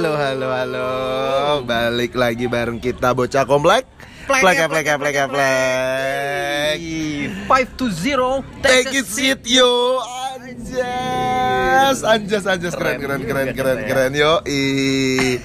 Halo, halo, halo. Balik lagi bareng kita bocah komplek. Plek, plek, plek, plek, plek. Five to zero. Take it seat yo. Anjas, anjas, anjas keren, keren, keren, keren, ya. keren yo. Ih.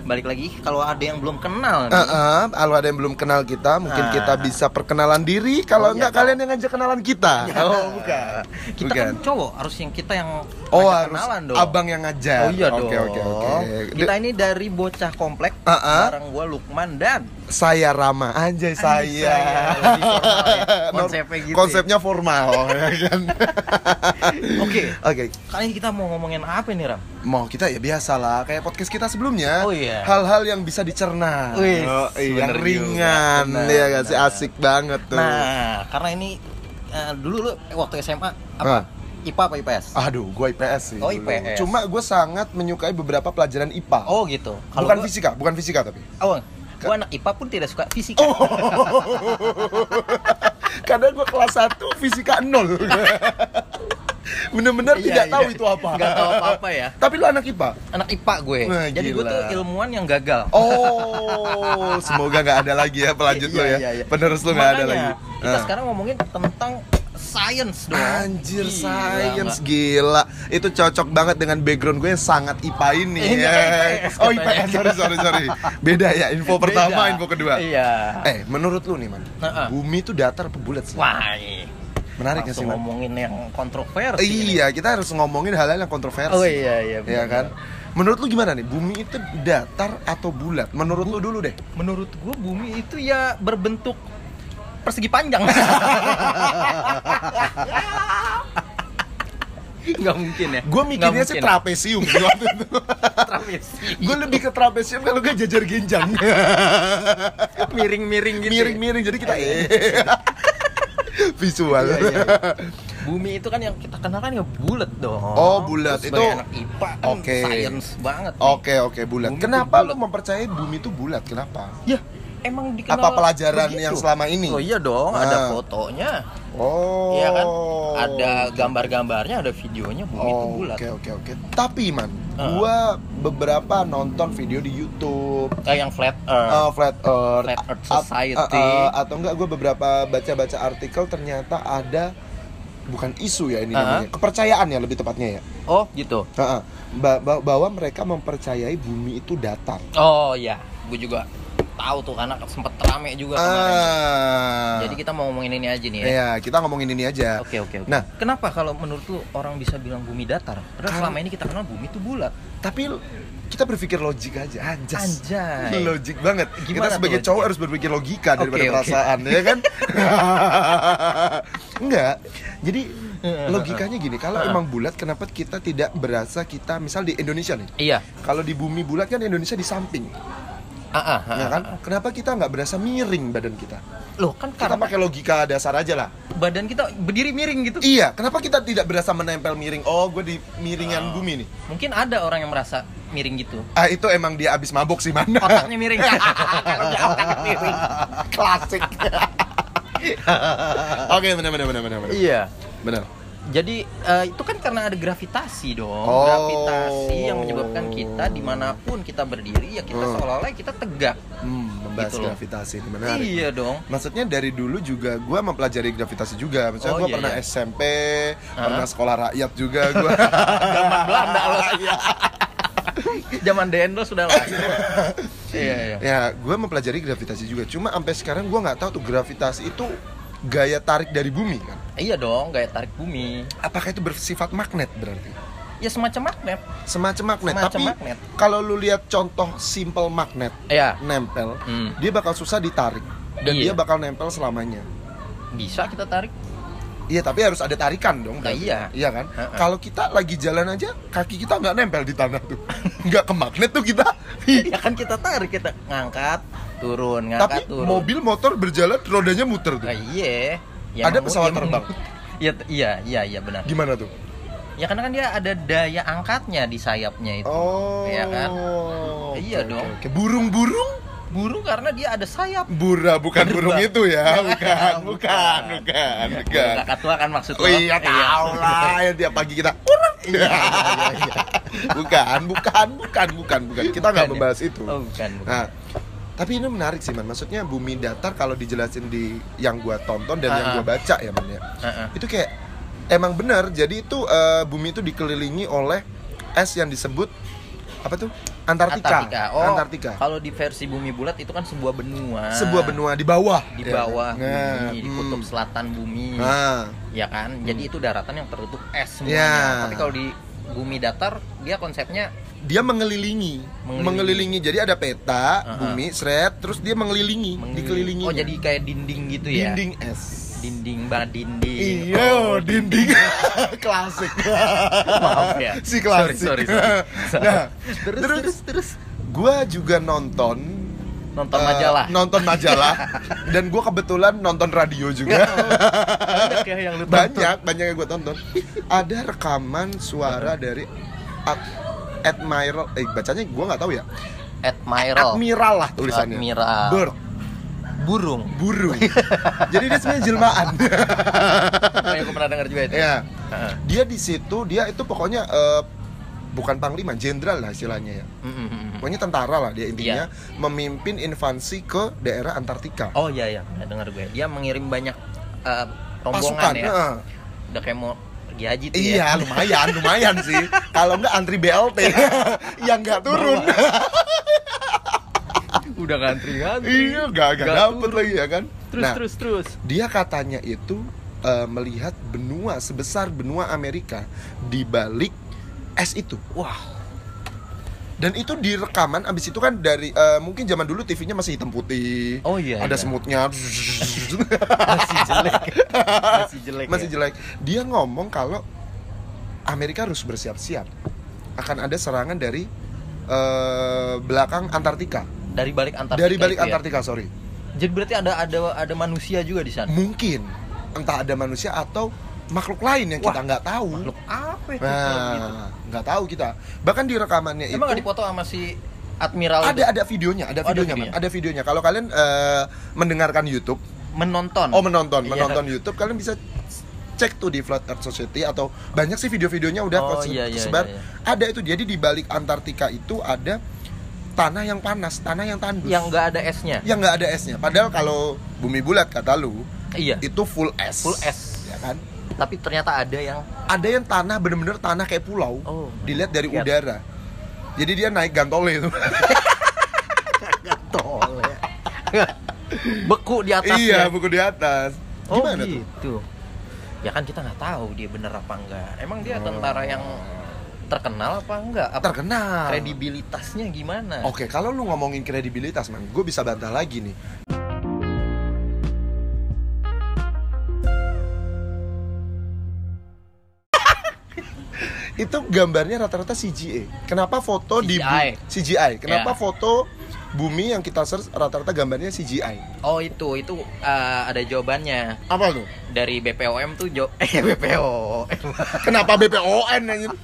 Balik lagi kalau ada yang belum kenal nih. Heeh, kalau ada yang belum kenal kita, mungkin Ah. kita bisa perkenalan diri. Kalau Oh, iya, enggak, Kak. kalian yang ngajak kenalan kita. Oh, bukan. Kita Bukan. kan cowok, harus yang kita yang Oh, harus kenalan dong. abang yang ngajak. Oh iya Oke, dong. oke, oke. Kita ini dari bocah komplek. Ah, ah. Bareng gua Lukman dan Saya Rama, anjay saya. saya. Lebih formal ya. Konsepnya gitu. Konsepnya formal, ya kan. Oke. Oke, Kali ini kita mau ngomongin apa nih, Ram? mau kita ya biasa lah, kayak podcast kita sebelumnya. Oh, iya. Hal-hal yang bisa dicerna. Wih, Oh, iya, yang bener juga. ringan, Bener, ya gak sih asik banget tuh. Nah, karena ini eh, dulu lu waktu SMA apa? Ah. IPA apa IPS? Aduh, gue IPS sih. Oh, dulu. IPS. Cuma gue sangat menyukai beberapa pelajaran IPA. Oh gitu. bukan gua- fisika, bukan fisika tapi. Oh, gua anak IPA pun tidak suka fisika. Oh. Kadang gue kelas 1 fisika 0 Bener-bener Iya, tidak iya. tahu itu apa Nggak tahu apa-apa ya. Tapi lu anak IPA? Anak IPA gue. Wah, Jadi gue tuh ilmuwan yang gagal. Oh, semoga nggak ada lagi ya pelanjut lu Iya, ya iya, iya. Penerus lu nggak ada lagi Kita Ah. sekarang ngomongin tentang science dong. Anjir, Gila, science nggak? gila Itu cocok banget dengan background gue yang sangat IPA ini Ini ya. IPS Oh. IPS, sorry, sorry, sorry Beda ya, info pertama, Beda. info kedua Iya. Eh, menurut lu nih man Heeh. Bumi itu datar apa bulat sih? Wah, iya. Menarik nggak sih Langsung man? ngomongin yang kontroversi. Iya, kita harus ngomongin hal-hal yang kontroversi Oh iya iya. Iya kan? Menurut lu gimana nih? Bumi itu datar atau bulat? Menurut lu dulu deh. Menurut gue bumi itu ya berbentuk persegi panjang. Nggak mungkin ya. Gue mikirnya sih trapesium sih waktu itu. trapesi. Gue lebih ke trapesium kalau gak jajar genjang. Miring-miring gitu. ya? Miring-miring jadi kita eh visual. Iya, iya. Bumi itu kan yang kita kenal kan ya bulat dong. Oh, bulat. Itu- anak IPA kan Oke. science banget. Oke oke bulat. Bumi Kenapa tuh lu bulat. mempercayai bumi itu bulat? Kenapa? Ya, emang dikenal Apa pelajaran begitu. yang selama ini? Oh iya dong, Ah. ada fotonya. Oh. Iya kan? Ada gambar-gambarnya, ada videonya bumi itu Oh, bulat. Oke oke oke. Tapi man, Ah. gua beberapa nonton video di YouTube Kayak yang flat earth. Uh, flat Earth, Flat Earth a- Society. a- a- atau enggak gue beberapa baca-baca artikel ternyata ada bukan isu ya ini Uh-huh. namanya kepercayaan ya lebih tepatnya ya Oh, gitu. Ha-ha. Ba- ba- bahwa mereka mempercayai bumi itu datar Oh iya, gue juga tahu tuh karena sempet rame juga kemarin. ah Jadi kita mau ngomongin ini aja nih ya. ya kita ngomongin ini aja Oke oke. oke. Nah. kenapa kalau menurut lu orang bisa bilang bumi datar? Padahal Kan- selama ini kita kenal bumi itu bulat. tapi kita berpikir logik aja anjas Anjay. logik banget Gimana kita sebagai cowok harus berpikir logika daripada oke. perasaan ya kan enggak jadi logikanya gini kalau emang bulat kenapa kita tidak berasa kita misal di Indonesia nih Iya. kalau di bumi bulat kan Indonesia di samping Ah, ah, ah, ya kan ah. kenapa kita nggak berasa miring badan kita Loh kan kita karena pakai logika dasar aja lah badan kita berdiri miring gitu. iya kenapa kita tidak berasa menempel miring oh gue di miringan Oh. bumi nih Mungkin ada orang yang merasa miring gitu. ah itu emang dia abis mabok sih mana Otaknya miring. Otaknya miring. klasik oke benar benar benar benar benar Iya. benar Jadi eh, itu kan karena ada gravitasi dong. Oh. Gravitasi yang menyebabkan kita di mana pun kita berdiri ya kita Hmm. seolah-olah kita tegak. hmm, membahas Gitu gravitasi ini menarik Iya dong. Maksudnya dari dulu juga gue mempelajari gravitasi juga. Maksudnya Oh, gue iya, pernah iya. SMP, pernah sekolah rakyat juga gue. Zaman Belanda loh. Zaman Dendo sudah lahir. iya, iya. ya, gue mempelajari gravitasi juga. Cuma sampai sekarang gue nggak tahu tuh gravitasi itu gaya tarik dari bumi kan. Iya dong, gaya tarik bumi. Apakah itu bersifat magnet berarti? Ya semacam magnet. Semacam magnet. Semacam Tapi magnet. kalau lu lihat contoh simple magnet Iya. nempel, Hmm. dia bakal susah ditarik dan Iya. dia bakal nempel selamanya. Bisa kita tarik. Iya tapi harus ada tarikan dong. Nah, iya. Iya kan? Kalau kita lagi jalan aja kaki kita nggak nempel di tanah tuh, nggak ke magnet tuh kita. ya kan kita tarik, kita ngangkat, turun, tapi ngangkat, turun. mobil motor berjalan rodanya muter tuh. Nah, iya. Ya, Ada pesawat terbang. Iya, iya, iya, iya benar. Gimana tuh? Ya karena kan dia ada daya angkatnya di sayapnya itu. Oh. Iya kan? Iya oke, dong. oke. Burung-burung Burung karena dia ada sayap. Bura bukan burung itu ya, bukan, bukan, Bukan. bukan, bukan. kakak tua kan maksud Oh lo? iya tahu lah, yang tiap pagi kita Iya, iya, iya. bukan, bukan, bukan, bukan, bukan. Kita nggak ya? membahas itu. Oh, bukan, bukan. Nah, tapi ini menarik sih man. Maksudnya bumi datar kalau dijelasin di yang gua tonton dan yang Ah, ah. gua baca ya man ya. Heeh. Itu kayak emang benar. Jadi itu eh, bumi itu dikelilingi oleh es yang disebut apa tuh? Antartika. Antartika. Oh, Antartika. kalau di versi bumi bulat itu kan sebuah benua. Sebuah benua di bawah. di bawah Nah, bumi, di hmm. kutub selatan bumi. Nah, Ya kan? Jadi itu daratan yang tertutup es semuanya. Ya. Tapi kalau di bumi datar dia konsepnya dia mengelilingi. Mengelilingi. mengelilingi. Jadi ada peta Ah, ah. bumi, seret, terus dia mengelilingi, dikelilingi. Oh, jadi kayak dinding gitu ya. dinding es. Dinding banget dinding. Iya, Oh, dinding klasik. Maaf ya. Si klasik. Sorry, sorry, sorry. Nah, terus, terus, terus terus gua juga nonton nonton eh, majalah. nonton majalah dan gua kebetulan nonton radio juga. Banyak ya yang lu tonton. banyak, banyak yang gua tonton. Ada rekaman suara dari Ad- Admiral, eh bacanya gua nggak tahu ya. Admiral. Admiral lah tulisannya. Admiral. Bird, Burung. burung. Jadi dia sebenarnya jelmaan. Kayak aku pernah dengar juga itu. ya. Dia di situ, dia itu pokoknya eh, bukan panglima, jenderal lah istilahnya ya. Mm, mm, mm. Pokoknya tentara lah dia intinya memimpin invasi ke daerah Antartika. Oh iya iya, dengar gue. Dia mengirim banyak eh, rombongan Pasukan, ya. heeh. Udah kayak mau pergi haji tuh Iya, ya. lumayan, lumayan sih. Kalau enggak antri BLT yang nggak turun. Udah ngantri-ngantri. iya, nggak nggak Nggak dapet lagi ya kan. Terus nah, terus terus. dia katanya itu eh, melihat benua sebesar benua Amerika di balik es itu. Wah, Dan itu di rekaman abis itu kan dari eh, mungkin zaman dulu TV-nya masih hitam putih. Oh iya, Ada iya. semutnya. masih jelek. masih jelek. masih ya? jelek. Dia ngomong kalau Amerika harus bersiap-siap akan ada serangan dari eh, belakang Antartika. Dari balik Antartika. dari balik ya? Antartika, sorry. Jadi berarti ada ada ada manusia juga di sana. Mungkin entah ada manusia atau makhluk lain yang kita Wah, nggak tahu. Makhluk apa itu kalau gitu? Nah, nggak tahu kita. Bahkan di rekamannya Emang nggak itu dipoto sama si Admiral ada itu? ada videonya, ada Oh, ada videonya, videonya. Ada videonya. Kalau kalian eh, mendengarkan YouTube, menonton. oh menonton, Iya. menonton YouTube, kalian bisa cek tuh di Flat Earth Society atau banyak sih video-videonya udah Oh, iya, iya, tersebar. iya, Ada itu. Jadi di balik Antartika itu ada tanah yang panas, tanah yang tandus. Yang nggak ada esnya. yang nggak ada esnya. Padahal kalau bumi bulat kata lu Iya. itu full es. Full es. Ya kan? Tapi ternyata ada yang Ada yang tanah bener-bener tanah kayak pulau. Oh, Dilihat dari lihat. udara. Jadi dia naik gantole itu. tol ya. Beku di atasnya. iya, buku di atas. Oh Gimana tuh? gitu. Ya kan kita nggak tahu dia bener apa enggak. Emang dia Oh. tentara yang terkenal apa enggak? Apa Terkenal. kredibilitasnya gimana? Oke, kalau lu ngomongin kredibilitas, man, gue bisa bantah lagi nih. itu gambarnya rata-rata CGI. Kenapa foto di bu- CGI? CGI? Kenapa Ya. foto bumi yang kita search rata-rata gambarnya CGI? Oh itu itu eh, ada jawabannya Apa tuh? dari BPOM tuh jo eh BPOM Kenapa anjir?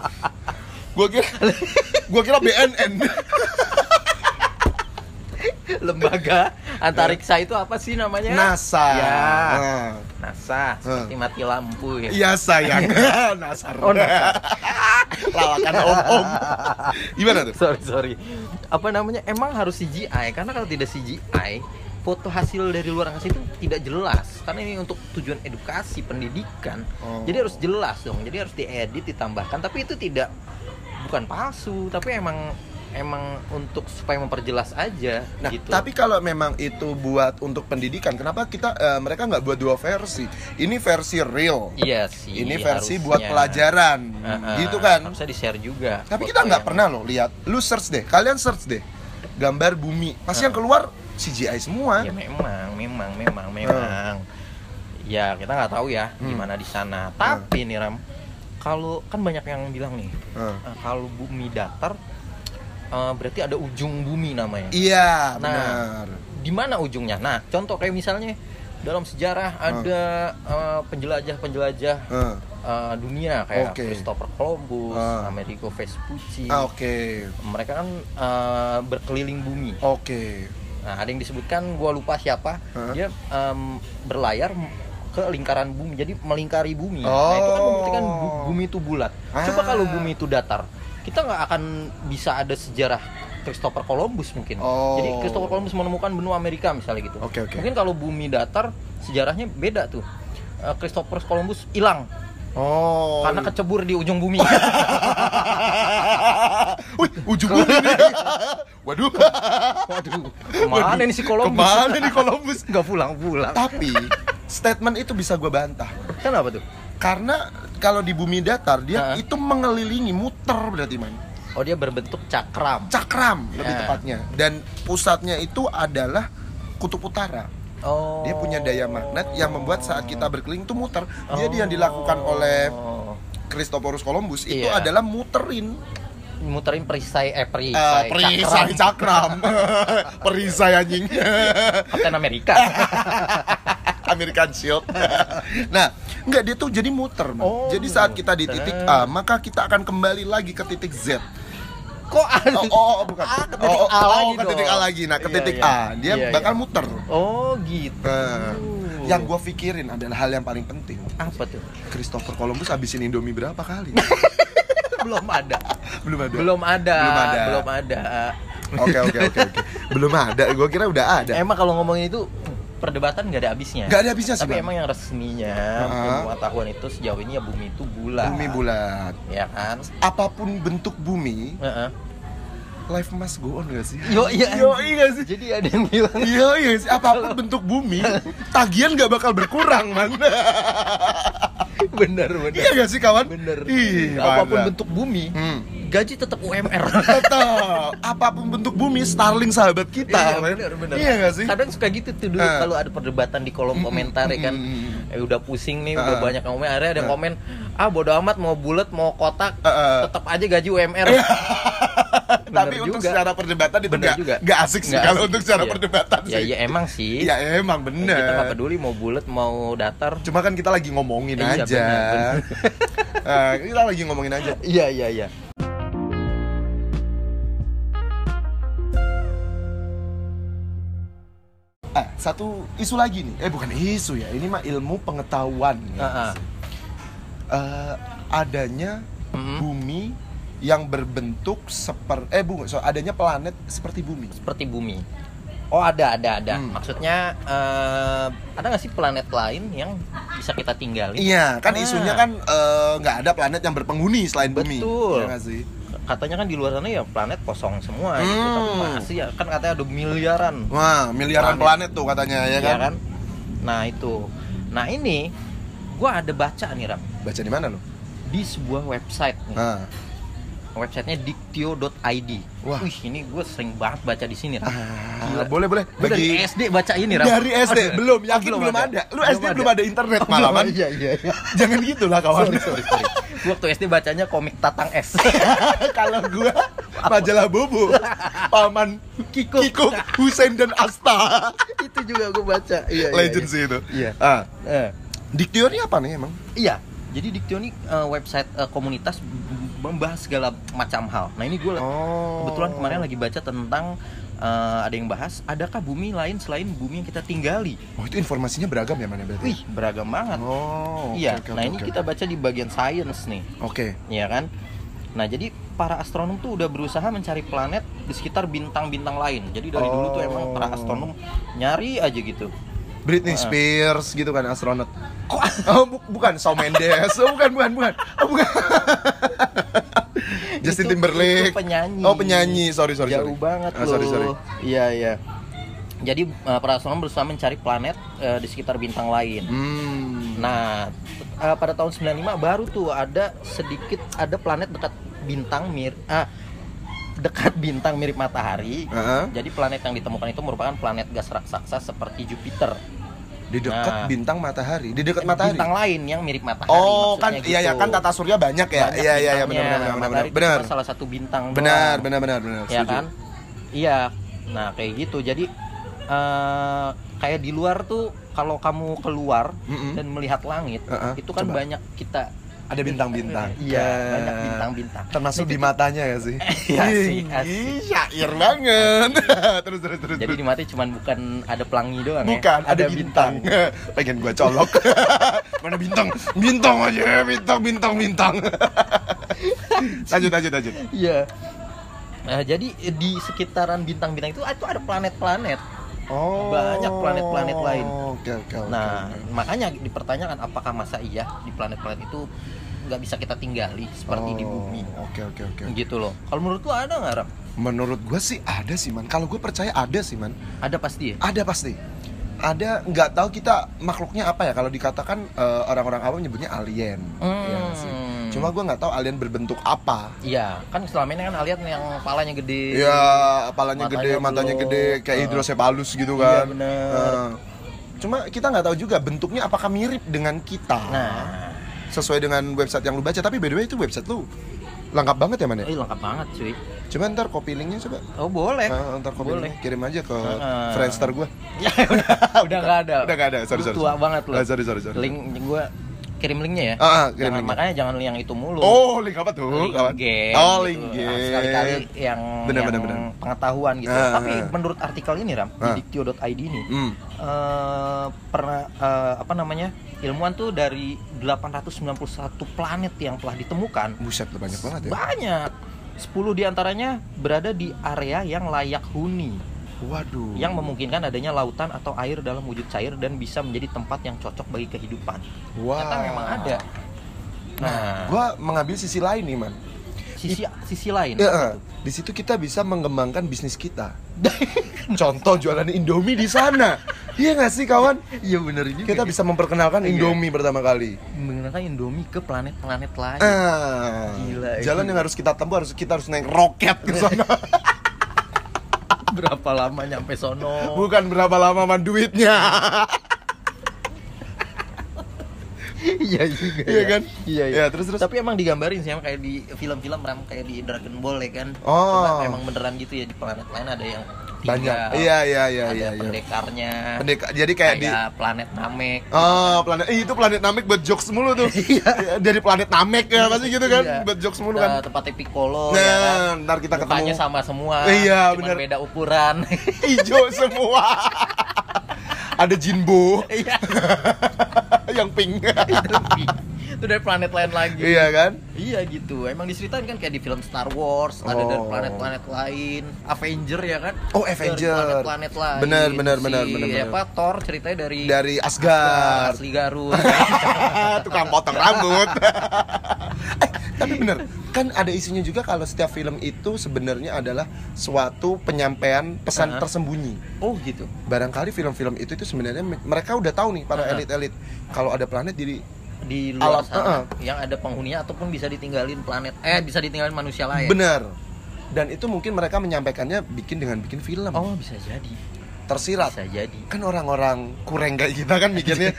Gua kira gua kira BNN. lembaga antariksa itu apa sih namanya? NASA. Ya. Nah. NASA seperti mati lampu ya. Iya sayang. Nasar. Oh, Nasar. Lawakan om-om. Gimana tuh? sorry sorry apa namanya emang harus CGI karena kalau tidak CGI foto hasil dari luar angkasa itu tidak jelas karena ini untuk tujuan edukasi pendidikan Oh. jadi harus jelas dong jadi harus diedit ditambahkan tapi itu tidak bukan palsu tapi emang emang untuk supaya memperjelas aja Nah, gitu tapi kalau memang itu buat untuk pendidikan, kenapa kita eh, mereka nggak buat dua versi? Ini versi real, iya sih ini versi harusnya. buat pelajaran, Heeh, gitu kan? harusnya di share juga Tapi kita nggak pernah loh lihat. Lu search deh, kalian search deh, gambar bumi. Pasti yang keluar CGI semua. Ya memang, memang, memang, memang. Ya kita nggak tahu ya Hmm. gimana di sana. Tapi nih Ram, kalau kan banyak yang bilang nih, Heeh. eh, kalau bumi datar, eh, berarti ada ujung bumi namanya. Iya, Nah, benar. Di mana ujungnya? Nah, contoh kayak misalnya dalam sejarah Hmm. ada eh, penjelajah-penjelajah Heeh. eh, dunia kayak Oke. Christopher Columbus, Ah. Amerigo Vespucci. Ah, Oke, Mereka kan eh, berkeliling bumi. oke. Nah, ada yang disebutkan gua lupa siapa. Hah? Dia em, berlayar ke lingkaran bumi. Jadi melingkari bumi. Nah, Oh. itu kan membuktikan bu- bumi itu bulat. Coba Ah. kalau bumi itu datar, kita nggak akan bisa ada sejarah Christopher Columbus mungkin. Oh. Jadi Christopher Columbus menemukan benua Amerika misalnya gitu. Oke, oke. Mungkin kalau bumi datar sejarahnya beda tuh. Eh, Christopher Columbus hilang Oh. karena kecebur di ujung bumi. Wih, ujung bumi. Waduh. Waduh, ke mana nih si Columbus? Ke mana nih Columbus? Nggak pulang-pulang. Tapi statement itu bisa gue bantah. Kenapa tuh? Karena kalau di bumi datar dia Heeh. itu mengelilingi muter berarti man. Oh dia berbentuk cakram. Cakram lebih Ya. tepatnya. Dan pusatnya itu adalah kutub utara. Oh. Dia punya daya magnet yang membuat saat kita berkeliling itu muter. Jadi yang dilakukan oleh Oh. Christophorus Columbus itu Iya. adalah muterin muterin perisai eh perisai, perisai cakram. perisai anjing. Kapten Amerika. American Shield. nah, enggak dia tuh jadi muter, Man. Oh, jadi saat kita di titik. A, maka kita akan kembali lagi ke titik Z. Kok ada? Oh, oh, oh, bukan. Ah, ke oh, titik oh, A oh, lagi ke titik A lagi. Nah, ke Iya, titik iya. A, dia Iya, bakal iya. muter. Oh gitu. Nah, yang gue pikirin adalah hal yang paling penting. apa tuh? Christopher Columbus habisin Indomie berapa kali? Belum ada. Belum ada. Belum ada. Belum ada. Belum ada. Oke, oke, oke, oke. Belum ada. Gue kira udah ada. Emang kalau ngomongin itu perdebatan nggak ada habisnya. Gak ada habisnya sih, Tapi Bang. emang yang resminya Ah. pengetahuan itu sejauh ini ya bumi itu bulat. Bumi bulat. Ya kan? Apa pun bentuk bumi, Heeh. life must go on gak sih? Yo iya. Yo iya sih. Jadi ada yang bilang Iya iya sih, apa pun bentuk bumi, tagihan nggak bakal berkurang man. bener bener. iya gak sih kawan? Bener. Ih, Apa pun bentuk bumi, Hmm. Gaji tetap UMR. Tetap, apa pun bentuk bumi, Starling sahabat kita. Iya, man. bener, bener. Iya gak sih? Kadang suka gitu tuh dulu Ah. kalau ada perdebatan di kolom komentar ya kan. Eh udah pusing nih, udah Ah. banyak komen. Akhirnya ada yang Ah. komen, "Ah bodo amat mau bulat, mau kotak, ah. tetap aja gaji UMR." Tapi Bener untuk juga. secara perdebatan itu Bener nggak juga. nggak asik sih kalau asik. untuk secara Iya. perdebatan Ya sih. iya emang sih. Iya emang bener. Kita nggak peduli mau bulat, mau datar. Cuma kan kita lagi ngomongin Iya, aja. bener, Eh, kita lagi ngomongin aja. Iya iya iya. Ah, satu isu lagi nih. Eh bukan isu ya, ini mah ilmu pengetahuan. Ah, ah. Eh, adanya Mm-mm. bumi yang berbentuk seperti eh bu, so adanya planet seperti bumi. Seperti bumi. Oh ada ada ada. Hmm. Maksudnya eh, ada nggak sih planet lain yang bisa kita tinggalin? Iya, kan Ah. isunya kan eh, nggak ada planet yang berpenghuni selain bumi. Betul. Nggak sih? Katanya kan di luar sana ya planet kosong semua gitu Hmm. tapi masih ya kan katanya ada miliaran Wah, miliaran Planet. planet, tuh katanya ya ya kan? kan nah itu nah ini gua ada baca nih ram Baca di mana lo? di sebuah website nih Nah. Websitenya dictio.id Wah. wih ini gue sering banget baca di sini Ram. Ah, Gila. boleh boleh. Gua dari SD baca ini Ram. dari SD Aduh. belum yakin Oh, belum, ada. Lu Belum SD belum ada internet malah Belum, man. iya iya iya Jangan gitu lah kawan. sorry sorry sorry Gua waktu SD bacanya komik Tatang S Kalau gua majalah Bobo, paman Kiko. Kiko, Husein dan Asta. itu juga gue baca iya iya, Legend iya. sih itu. Iya. Ah, Eh. Dictio ini apa nih emang? Iya, jadi Diktio ini eh, website eh, komunitas membahas segala macam hal. Nah ini gue Oh. kebetulan kemarin lagi baca tentang eh, ada yang bahas, adakah bumi lain selain bumi yang kita tinggali? Oh, itu informasinya beragam ya mana berarti? Wih, beragam banget. Oh, iya, oke, nah oke, ini kita baca di bagian science nih, Oke. ya kan? Nah jadi para astronom tuh udah berusaha mencari planet di sekitar bintang-bintang lain. Jadi dari dulu tuh emang para Oh. astronom nyari aja gitu. Britney. Spears gitu kan astronot. Kok oh, bu- bukan Shawn Mendes. Oh, bukan bukan bukan. Oh, bukan. Justin Itu- Timberlake. itu penyanyi. Oh, penyanyi. Sorry, sorry, Jauh sorry. banget Ah, loh. sorry, sorry. Iya, iya. Jadi uh, para astronom berusaha mencari planet uh, di sekitar bintang lain. Hmm. Nah, uh, pada tahun 95 baru tuh ada sedikit ada planet dekat bintang mir ah, dekat bintang mirip matahari. Heeh. Jadi planet yang ditemukan itu merupakan planet gas raksasa seperti Jupiter. di dekat Nah. bintang matahari, di dekat matahari. Bintang lain yang mirip matahari. Oh, kan maksudnya iya ya gitu. kan tata surya banyak ya. Banyak Iya iya iya benar benar benar benar. Matahari Benar. salah satu bintang Benar doang. benar benar benar. ya setuju. kan iya nah kayak gitu jadi eh kayak di luar tuh kalau kamu keluar Mm-mm. dan melihat langit Heeh, itu kan coba. banyak kita ada bintang-bintang. Iya, Eh, banyak bintang-bintang. Termasuk di matanya ya sih? Iya sih, syair banget. terus terus terus. Jadi di mata cuman bukan ada pelangi doang Bukan, ya. ada, bintang. Pengen gua colok. Mana bintang? Bintang aja, bintang, bintang, bintang. lanjut, lanjut, lanjut. Iya. Nah, jadi di sekitaran bintang-bintang itu itu ada planet-planet. Oh. Banyak planet-planet lain. Oke, oke, oke. Nah, makanya dipertanyakan apakah masa iya di planet-planet itu nggak bisa kita tinggali seperti di Oh, bumi. Oke, oke, oke. Gitu loh. Kalau menurut lu ada nggak, Ram? Menurut gua sih ada sih, Man. Kalau gue percaya ada sih, Man. Ada pasti ya? Ada pasti. Ada nggak tahu kita makhluknya apa ya kalau dikatakan eh, orang-orang awam nyebutnya alien. Hmm. Iya nggak sih? Cuma gua nggak tahu alien berbentuk apa. Iya, kan selama ini kan alien yang palanya gede. Iya, Matanya gede, matanya belum. gede kayak Heeh. hidrosepalus gitu Iya, kan. bener. Heeh. Cuma kita nggak tahu juga bentuknya apakah mirip dengan kita. Nah, Sesuai dengan website yang lu baca. Tapi by the way itu website lu lengkap banget ya man ya? eh, lengkap banget cuy. Coba ntar copy linknya coba. Oh boleh. Ah, ntar copy Boleh. linknya kirim aja ke Heeh. Friendster gua. Ya udah, udah nggak ada. Udah nggak ada, sorry, sorry, Tua sorry. banget loh. Ah, sorry, sorry, sorry. Link gue kirim linknya ya. Ah, ah, kirim Jangan- linknya. makanya jangan yang itu mulu. Oh, link apa tuh? link game. Oh, gitu. link Nah, game. Sekali-kali yang, Bener, yang bener, bener. pengetahuan gitu. Ah, Tapi ah. menurut artikel ini Ram Ah. di diktio.id ini Hmm. eh, pernah eh, apa namanya ilmuwan tuh dari 891 planet yang telah ditemukan Buset, banyak banget ya. banyak 10 di antaranya berada di area yang layak huni Waduh. yang memungkinkan adanya lautan atau air dalam wujud cair dan bisa menjadi tempat yang cocok bagi kehidupan. Wah. Ternyata memang ada. Nah, Gua mengambil sisi lain nih, Man. sisi sisi lain. Ya, eh, di situ kita bisa mengembangkan bisnis kita. Contoh jualan Indomie di sana. Iya nggak sih kawan? Iya bener juga. Kita bisa memperkenalkan Iya. Indomie pertama kali. menggunakan Indomie ke planet-planet lain. Ah, Gila, jalan gila. yang harus kita tempuh harus kita harus naik roket ke sana. Berapa lama nyampe sono? Bukan berapa lama man duitnya. Iya juga. Iya ya. kan? Iya, iya. Ya, terus terus. Tapi emang digambarin sih emang kayak di film-film ram kayak di Dragon Ball ya kan. Oh. Emang beneran gitu ya di planet lain ada yang Banyak. Iya iya iya ada iya. iya. pendekarnya. Pendek- jadi kayak di kayak planet Namek. Oh, planet eh, itu planet Namek buat jokes mulu tuh. Iya. Dari planet Namek ya pasti gitu kan, Iya. buat jokes mulu kan. tempatnya Piccolo Nah, ya kan. ntar kita Mukanya ketemu. sama semua. Iya, bener. beda ukuran. Hijau semua. Ada Jinbo Iya. yang pink. Itu dari planet lain lagi. iya kan? Iya gitu. Emang diceritain kan kayak di film Star Wars, ada dari Oh. planet-planet lain, Avenger ya kan? Oh, Dari Avenger. planet-planet lain. Bener, bener, Si, bener, bener, bener. Apa Thor ceritanya dari Dari Asgard. asli Garut. Tukang potong rambut. eh, tapi bener, kan ada isunya juga kalau setiap film itu sebenarnya adalah suatu penyampaian pesan Uh-huh. tersembunyi. oh gitu. Barangkali film-film itu itu sebenarnya me- mereka udah tahu nih para elit-elit kalau ada planet di Di luar Alam, sana uh-uh. yang ada penghuninya ataupun bisa ditinggalin planet eh bisa ditinggalin manusia lain. benar. Dan itu mungkin mereka menyampaikannya bikin dengan bikin film. Oh, bisa jadi. Tersirat. Bisa jadi. Kan orang-orang kurang kayak kita kan mikirnya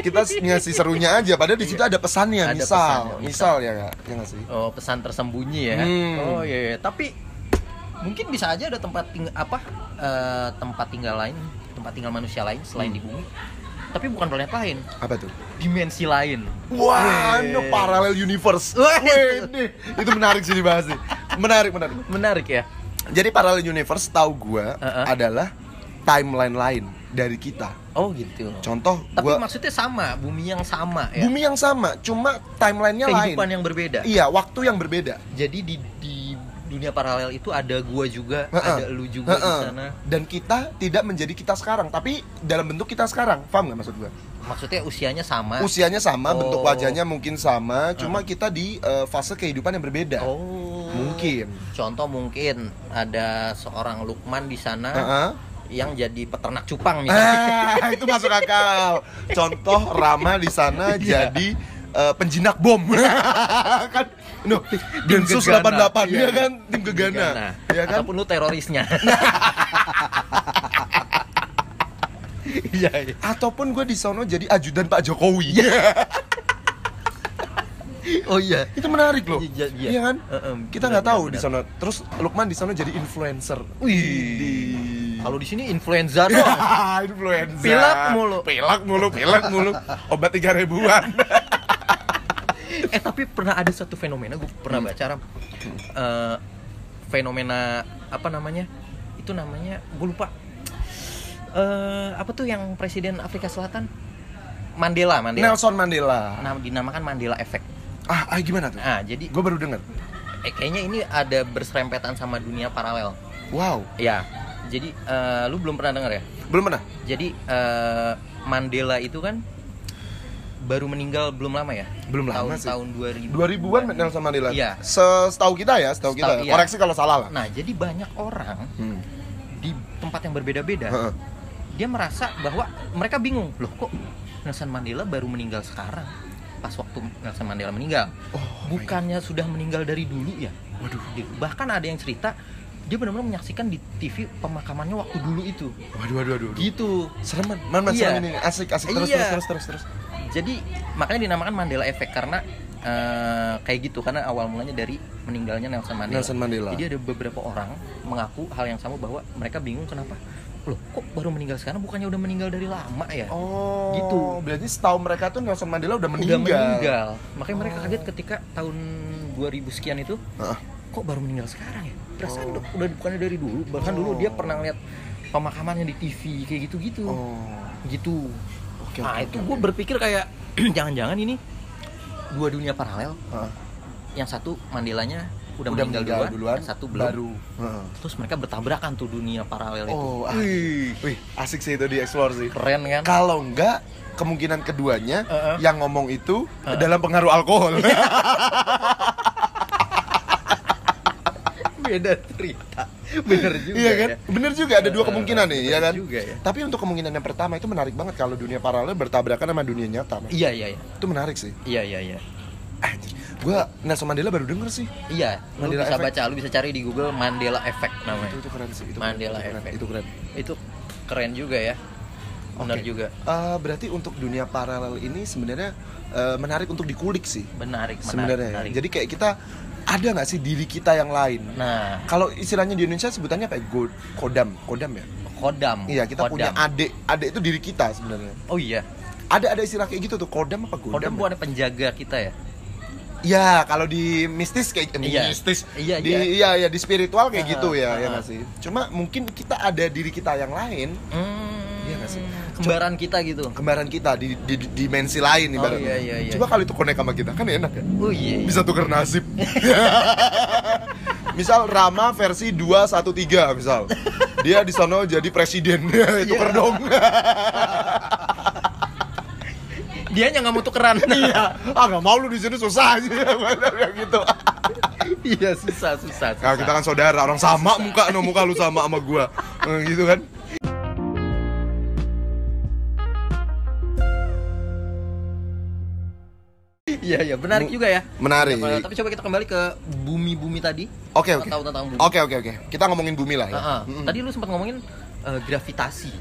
kita ngasih serunya aja padahal di situ ada pesannya, Ada misal, pesannya, misal, misal. ya nggak? Ya nggak sih? Oh, pesan tersembunyi ya. Hmm. Oh iya, iya. Tapi mungkin bisa aja ada tempat tinggal apa eh, tempat tinggal lain, tempat tinggal manusia lain selain Hmm. di bumi. Tapi bukan planet lain, Apa tuh? dimensi lain. Wah, no parallel universe. Wih, itu menarik sih dibahas sih. Menarik, menarik. Menarik ya. Jadi parallel universe tahu gua Uh-uh. adalah timeline lain dari kita. Oh gitu. Contoh Tapi gua maksudnya sama, bumi yang sama ya. bumi yang sama, cuma timelinenya lain. Kehidupan yang berbeda. Iya, waktu yang berbeda. Jadi di di dunia paralel itu ada gua juga, Heeh. ada lu juga di Heeh. sana. Dan kita tidak menjadi kita sekarang, tapi dalam bentuk kita sekarang. Paham nggak maksud gua? Maksudnya usianya sama. Usianya sama, Oh. bentuk wajahnya mungkin sama, cuma kita di eh, fase kehidupan yang berbeda. Oh. Mungkin. Contoh mungkin ada seorang Lukman di sana Heeh. yang jadi peternak cupang misalnya. Ah, itu masuk akal. Contoh Rama di sana Iya. jadi eh, penjinak bom. kan no, Densus Gegana. 88 Iya. ya kan tim Gegana. Ya kan? Ataupun lu terorisnya. Iya, iya. Ataupun gue di sono jadi ajudan Pak Jokowi. Oh iya. itu menarik loh. Iya, iya. Iya kan? Heeh, Kita benar, nggak tahu di sana. Terus Lukman di sana jadi influencer. Wih. Kalau di sini influenza doang. influencer. Pilek mulu. Pilek mulu, pilek mulu. Obat tiga ribuan. pernah ada satu fenomena gue pernah Hmm. baca Ram. Eh, fenomena apa namanya itu namanya gue lupa eh apa tuh yang presiden Afrika Selatan Mandela Mandela Nelson Mandela. Nah, dinamakan Mandela Effect Ah, ah gimana tuh? nah jadi Gue baru denger. eh, kayaknya ini ada berserempetan sama dunia paralel Wow, ya jadi eh, lu belum pernah dengar ya belum pernah. jadi eh, Mandela itu kan baru meninggal belum lama ya Belum lama tahun sih. tahun 2000 2000-an Nelson Mandela. Iya. Setahu kita ya, setahu kita. Iya. Koreksi kalau salah lah. nah jadi banyak orang Hmm. di tempat yang berbeda-beda dia merasa bahwa mereka bingung loh kok Nelson Mandela baru meninggal sekarang pas waktu Nelson Mandela meninggal Oh, my bukannya sudah meninggal dari dulu ya Waduh. Bahkan ada yang cerita dia benar-benar menyaksikan di TV pemakamannya waktu dulu itu Waduh, waduh, waduh. waduh. gitu Serem. Man, man, Iya. serem ini. Asik, asik. Terus, Iya. terus, terus, terus, terus. Jadi makanya dinamakan Mandela Effect karena eh, kayak gitu karena awal mulanya dari meninggalnya Nelson Mandela. Nelson Mandela. Jadi ada beberapa orang mengaku hal yang sama bahwa mereka bingung kenapa loh kok baru meninggal sekarang bukannya udah meninggal dari lama ya? Oh, Gitu. Berarti setahu mereka tuh Nelson Mandela udah meninggal. Udah meninggal. Makanya mereka Oh. kaget ketika tahun 2000 sekian itu Heeh. kok baru meninggal sekarang ya? Perasaan Oh. udah, bukannya dari dulu. Bahkan dulu Oh. dia pernah lihat pemakamannya di TV kayak gitu-gitu. Oh. Gitu. Oke, nah itu oke, gue berpikir kayak jangan-jangan ini dua dunia paralel Heeh. yang satu Mandelanya udah, Udah meninggal, meninggal duluan, duluan, yang satu belum baru. Heeh. terus mereka bertabrakan tuh dunia paralel itu Oh, ah. Wih, Wih, asik sih itu di explore sih. keren kan Kalau enggak kemungkinan keduanya Heeh. yang ngomong itu Heeh. dalam pengaruh alkohol. beda cerita bener juga iya kan? ya. Bener juga ada dua Heeh, kemungkinan nih, bener ya kan? juga ya. Tapi untuk kemungkinan yang pertama itu menarik banget kalau dunia paralel bertabrakan sama dunia nyata. Mas. iya iya iya Itu menarik sih. iya iya iya Anjir. Gua Nelson Mandela baru denger sih. iya lu Mandela bisa Effect. baca lu bisa cari di Google Mandela Effect namanya Itu, itu keren sih. Itu Mandela keren, Effect. Itu keren. itu keren juga ya benar Oke. juga Eh, berarti untuk dunia paralel ini sebenarnya eh, menarik untuk dikulik sih menarik menarik, sebenarnya. menarik. Jadi kayak kita ada nggak sih diri kita yang lain? nah Kalau istilahnya di Indonesia sebutannya apa? ya? Go- kodam, kodam ya. kodam Iya kita kodam. punya adik, adik itu diri kita sebenarnya. oh iya Ada ada istilah kayak gitu tuh kodam apa godam? kodam ya? bukan penjaga kita ya Ya kalau di mistis kayak eh, Iya. mistis, Iya, di iya. iya ya di spiritual kayak Ah, gitu ya, ya ah. nggak sih. Cuma mungkin kita ada diri kita yang lain, Hmm, Iya sih? Kembaran kita gitu. kembaran kita di, di, di dimensi lain Oh, ibaratnya. iya, iya, iya. Coba kalau itu connect sama kita kan enak ya. Oh iya. Bisa tuker nasib. misal Rama versi 213 misal. Dia di sono jadi presiden. tuker Iya. dong. Dia yang nggak mau tukeran. iya. Ah nggak mau lu di sini susah aja kayak gitu. iya susah susah. susah. Nah, kita kan saudara, orang sama muka no muka lu sama sama gua. Eh, gitu kan. Iya iya menarik juga ya. Menarik. Apa- Tapi coba kita kembali ke bumi-bumi tadi. Oke, oke. Oke, oke, oke. Kita ngomongin bumi lah ya. Tadi lu sempat ngomongin eh, gravitasi.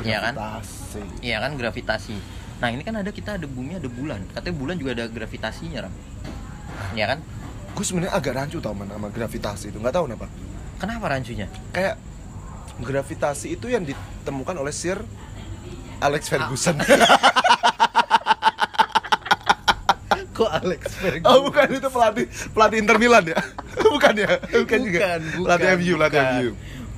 Iya kan? Gravitasi. Iya kan gravitasi. Nah ini kan ada kita ada bumi ada bulan. Katanya bulan juga ada gravitasinya ram. Iya kan? Gue sebenarnya agak rancu tau man sama gravitasi itu. Nggak tahu kenapa. Kenapa rancunya? Kayak gravitasi itu yang ditemukan oleh Sir Alex Ferguson. Kok Alex Ferguson? oh, bukan itu pelatih pelatih Inter Milan ya? bukan ya? Bukan, juga. Bukan, bukan, Pelatih MU, pelatih. MU.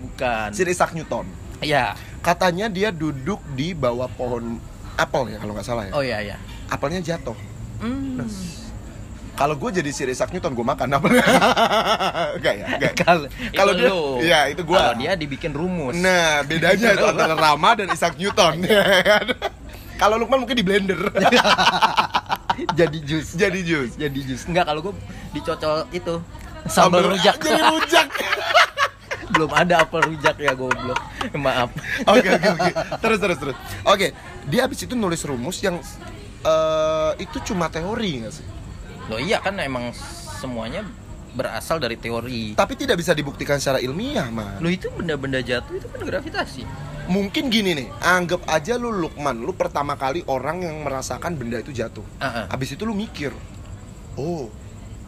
Bukan. Sir Isaac Newton. Iya. Katanya dia duduk di bawah pohon apel ya kalau nggak salah ya. Oh iya iya. Apelnya jatuh. Hmm. Kalau gue jadi Sir Isaac Newton, gue makan apelnya. Enggak ya? Enggak. Kalau dia- lu. iya, itu gua. Kalau dia dibikin rumus. Nah, bedanya itu antara Rama dan Isaac Newton. ya kan? Kalau Lukman mungkin di blender. jadi jus. jadi jus. Jadi jus. Enggak kalau gue dicocol itu sambal rujak. Jadi rujak. Belum ada apel rujak ya goblok. Maaf. Oke oke oke. Terus terus terus. Oke, dia habis itu nulis rumus yang eh, itu cuma teori nggak sih? Loh iya kan emang semuanya berasal dari teori. Tapi tidak bisa dibuktikan secara ilmiah, mah. Loh itu benda-benda jatuh itu kan gravitasi. Mungkin gini nih, anggap aja lu Lukman, lu pertama kali orang yang merasakan benda itu jatuh. Ah. Habis itu lu mikir, oh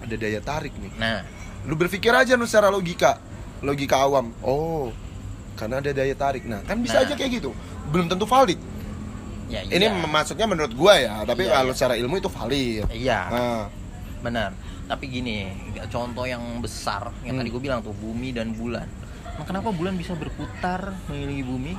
ada daya tarik nih. Nah, Lu berpikir aja lu secara logika, logika awam. Oh, karena ada daya tarik. Nah, kan bisa Nah. aja kayak gitu. Belum tentu valid. ya Ini iya. maksudnya menurut gua ya, tapi Iya, kalau iya. secara ilmu itu valid. Iya. Nah, benar tapi gini contoh yang besar yang Hmm. tadi gue bilang tuh bumi dan bulan nah, kenapa bulan bisa berputar mengelilingi bumi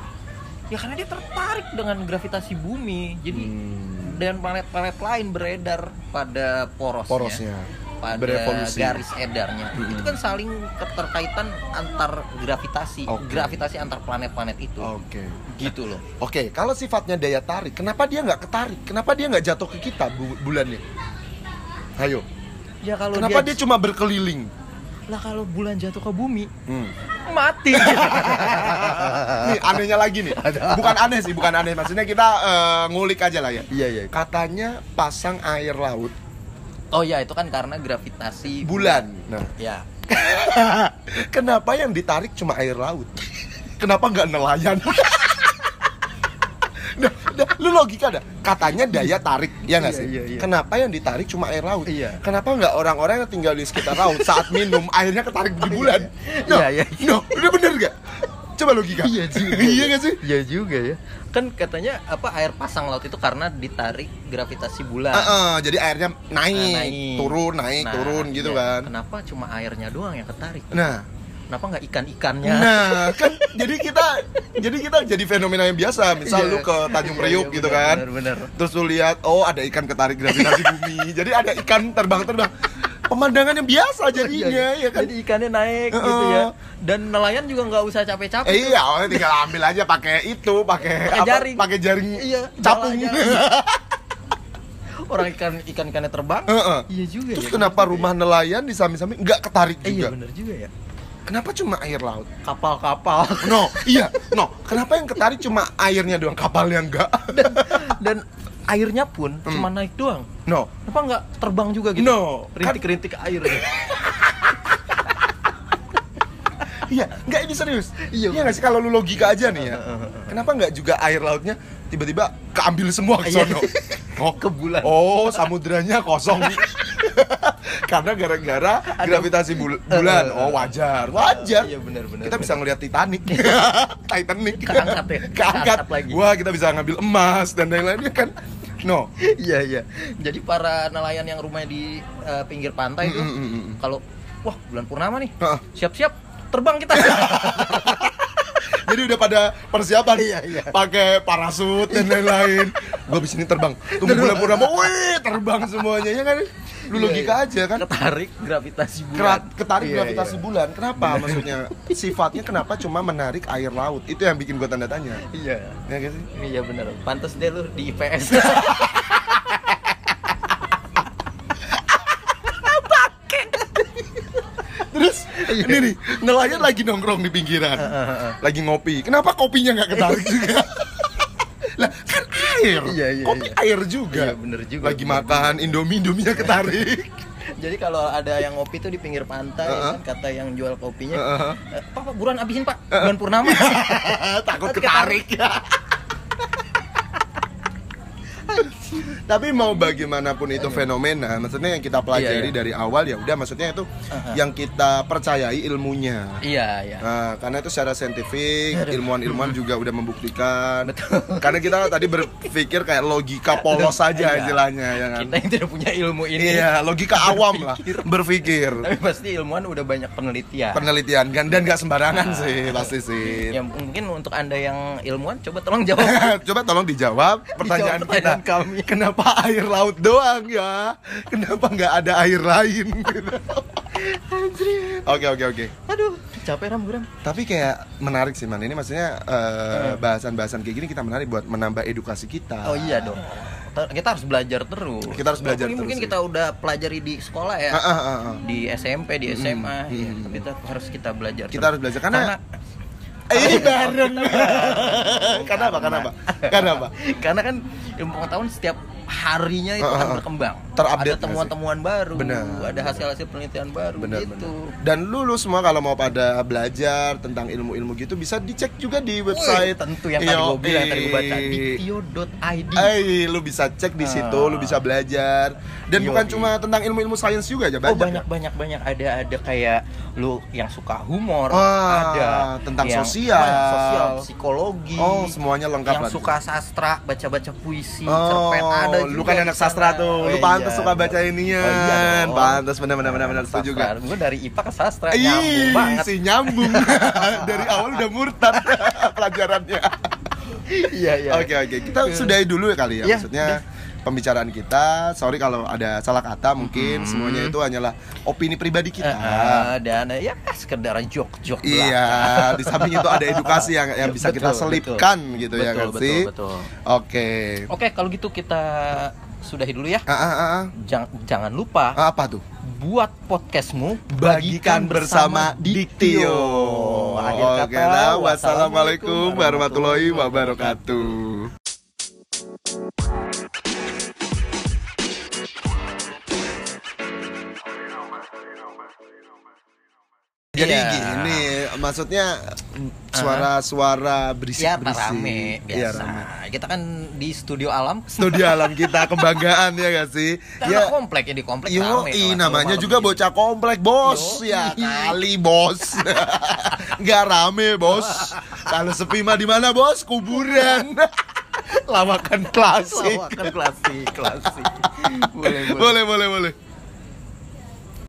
ya karena dia tertarik dengan gravitasi bumi jadi Hmm. dan planet-planet lain beredar pada porosnya, Porosnya. pada Berevolusi. garis edarnya Mm-mm. itu kan saling keterkaitan antar gravitasi Oke. gravitasi antar planet-planet itu Oke. gitu loh Oke, kalau sifatnya daya tarik, kenapa dia nggak ketarik? Kenapa dia nggak jatuh ke kita bu- bulannya? Ayo, ya kalau kenapa dia, cuma berkeliling? lah kalau bulan jatuh ke bumi Hmm. Mati Nih anehnya lagi nih, bukan aneh sih, bukan aneh. Maksudnya kita eh, ngulik aja lah ya. iya iya Katanya pasang air laut oh ya itu kan karena gravitasi bulan. Nah, ya kenapa yang ditarik cuma air laut? Kenapa nggak nelayan? Nah, nah, lu logika dah. Katanya daya tarik, ya nggak Iya, sih? iya, iya. Kenapa yang ditarik cuma air laut? Iya. Kenapa nggak orang-orang yang tinggal di sekitar laut saat minum airnya ketarik di bulan? No, Iya, iya. no, udah bener gak? Coba logika. Iya juga. iya nggak sih? Iya juga ya. Kan katanya apa air pasang laut itu karena ditarik gravitasi bulan. Ah, ah, jadi airnya naik, Nah, naik. turun, naik, Nah, turun gitu iya. kan. Kenapa cuma airnya doang yang ketarik? Nah, Kenapa nggak ikan-ikannya? nah kan jadi kita jadi kita jadi fenomena yang biasa. Misal Iya. lu ke Tanjung Iya, Priuk iya, gitu benar, kan. benar, benar. Terus lu lihat, oh ada ikan ketarik gravitasi bumi. Jadi ada ikan terbang-terbang. Pemandangan yang biasa jadinya, ya kan? Jadi ikannya naik Heeh. gitu ya. Dan nelayan juga nggak usah capek-capek. Eh, iya, oh, tinggal ambil aja pakai itu, pakai apa? jaring. pakai jaring Iya, capung. Orang ikan ikan ikannya terbang. Heeh. Iya juga. Terus ya, kenapa bener rumah nelayan di samping-samping nggak ketarik juga. Eh, iya juga? bener juga ya. Kenapa cuma air laut? Kapal-kapal No, iya, no. Kenapa yang ketarik cuma airnya doang, kapalnya enggak? dan airnya pun Hmm. cuma naik doang. No, Kenapa nggak terbang juga gitu? no. Kan, Rintik-rintik air gitu. iya, enggak ini serius. Iya, Iya sih kalau lu logika aja nih ya. Kenapa nggak juga air lautnya tiba-tiba keambil semua ke Iya. sono? Oh, Ke bulan. Oh, samudranya kosong. Karena gara-gara gravitasi bul- bulan. Oh, wajar. Wajar. Iya benar benar. kita bisa ngelihat Titanic, Titanic, Keangkat ya? keangkat. Lagi. Wah, kita bisa ngambil emas dan lain-lainnya kan. No. Iya iya. Jadi para nelayan yang rumahnya di eh, pinggir pantai itu Mm, mm, kalau wah bulan purnama nih, Heeh. siap-siap terbang kita. Jadi udah pada persiapan, Iya, iya. pakai parasut dan lain-lain. Gua abis ini terbang, tunggu bulan purnama, wih terbang semuanya ya kan? Lu Iya, logika iya. aja kan? Ketarik gravitasi bulan. Kerat, ketarik Iya, gravitasi iya. bulan. Kenapa? Maksudnya sifatnya kenapa cuma menarik air laut? Itu yang bikin gua tanda tanya. Iya. Ya kan sih? Iya benar. Pantas deh lu di IPS. Terus Iya. Ini nih nelayan lagi nongkrong di pinggiran, lagi ngopi. Kenapa kopinya nggak ketarik juga? lah kan air, Iya, iya, kopi iya. air juga. Iya, bener juga, Lagi bener makan indomie indominya ketarik. Jadi kalau ada yang ngopi tuh di pinggir pantai, Heeh. kan, kata yang jual kopinya, Heeh. "Eh, Pak, Pak, buruan abisin Pak, bulan purnama. Takut ketarik. Tapi mau bagaimanapun itu fenomena, maksudnya yang kita pelajari Iya, iya. dari awal ya udah maksudnya itu Uh-huh. yang kita percayai ilmunya. iya, iya. Nah, karena itu secara saintifik, ilmuwan-ilmuwan juga udah membuktikan. Betul. Karena kita tadi berpikir kayak logika polos saja Iya. istilahnya ya kan. Kita yang tidak punya ilmu ini. Iya, logika awam lah berpikir. Tapi pasti ilmuwan udah banyak penelitian. Penelitian kan dan nggak sembarangan sih pasti sih. Ya mungkin untuk anda yang ilmuwan coba tolong jawab. Coba tolong dijawab pertanyaan Dijawab pertanyaan kita. kami. Kenapa air laut doang ya? Kenapa nggak ada air lain? Oke oke oke. Aduh, capek ram ram. Tapi kayak menarik sih man. Ini maksudnya eh, bahasan-bahasan kayak gini kita menarik buat menambah edukasi kita. Oh iya dong. Kita harus belajar terus. Kita harus belajar Mungkin terus, kita udah pelajari di sekolah ya. Ah, ah, ah, ah. Di SMP, di SMA, Hmm, ya, hmm. tapi tetap harus kita belajar. Kita terus. harus belajar karena, Eh, ini bareng. Kenapa? Kenapa? Kenapa? Karena kan ilmu pengetahuan setiap harinya itu Ah, ah, akan ah. berkembang. Terupdate Ada temuan-temuan baru, Benar. ada hasil-hasil penelitian baru Benar, gitu. benar. Dan lulu semua kalau mau pada belajar tentang ilmu-ilmu gitu bisa dicek juga di website. Wih, tentu yang tadi gue bilang tadi gue baca diktio.id. Eh, lu bisa cek di situ, Ah. lu bisa belajar. Dan Yoi. bukan cuma tentang ilmu-ilmu sains juga aja Oh banyak. banyak banyak banyak ada ada kayak lu yang suka humor Ah, ada tentang yang- sosial. banyak sosial psikologi Oh, semuanya lengkap yang di suka sastra baca baca puisi Oh, cerpen ada lu kan anak sastra tuh. Oh, Lu pantas iya. suka baca inian. Oh, iya dong. Pantas benar benar benar benar setuju juga. Gue dari IPA ke sastra nyambung banget. si nyambung. Dari awal udah murtad pelajarannya. Iya iya. Oke oke, kita sudahi dulu ya kali ya. Iya, Maksudnya pembicaraan kita. Sorry kalau ada salah kata mungkin semuanya itu hanyalah opini pribadi kita. Eh, dan eh, ya sekedar jok-jok Iya, di samping itu ada edukasi yang yang bisa kita Betul, selipkan gitu ya Betul, kan betul, sih. betul. Oke. Oke, kalau gitu kita sudahi dulu ya. Ah, ah, ah, ah. Jangan jangan lupa Ah, apa tuh? buat podcastmu Bagikan bersama Diktio. Akhir Oke, kata, wassalamualaikum warahmatullahi wabarakatuh. Jadi Iya. gini, maksudnya suara-suara berisik Ya, berisik. rame Iya, biasa. rame. Kita kan di studio alam. Studio alam kita kebanggaan ya gak sih? Karena komplek ya di komplek Yo, rame. i, kalau namanya juga gitu. bocah komplek, bos. Yoi. Ya kali, bos. Nggak rame, bos. Kalau sepi mah di mana, bos? Kuburan. Lawakan klasik. Lawakan klasik, klasik. boleh, boleh. boleh, boleh, boleh.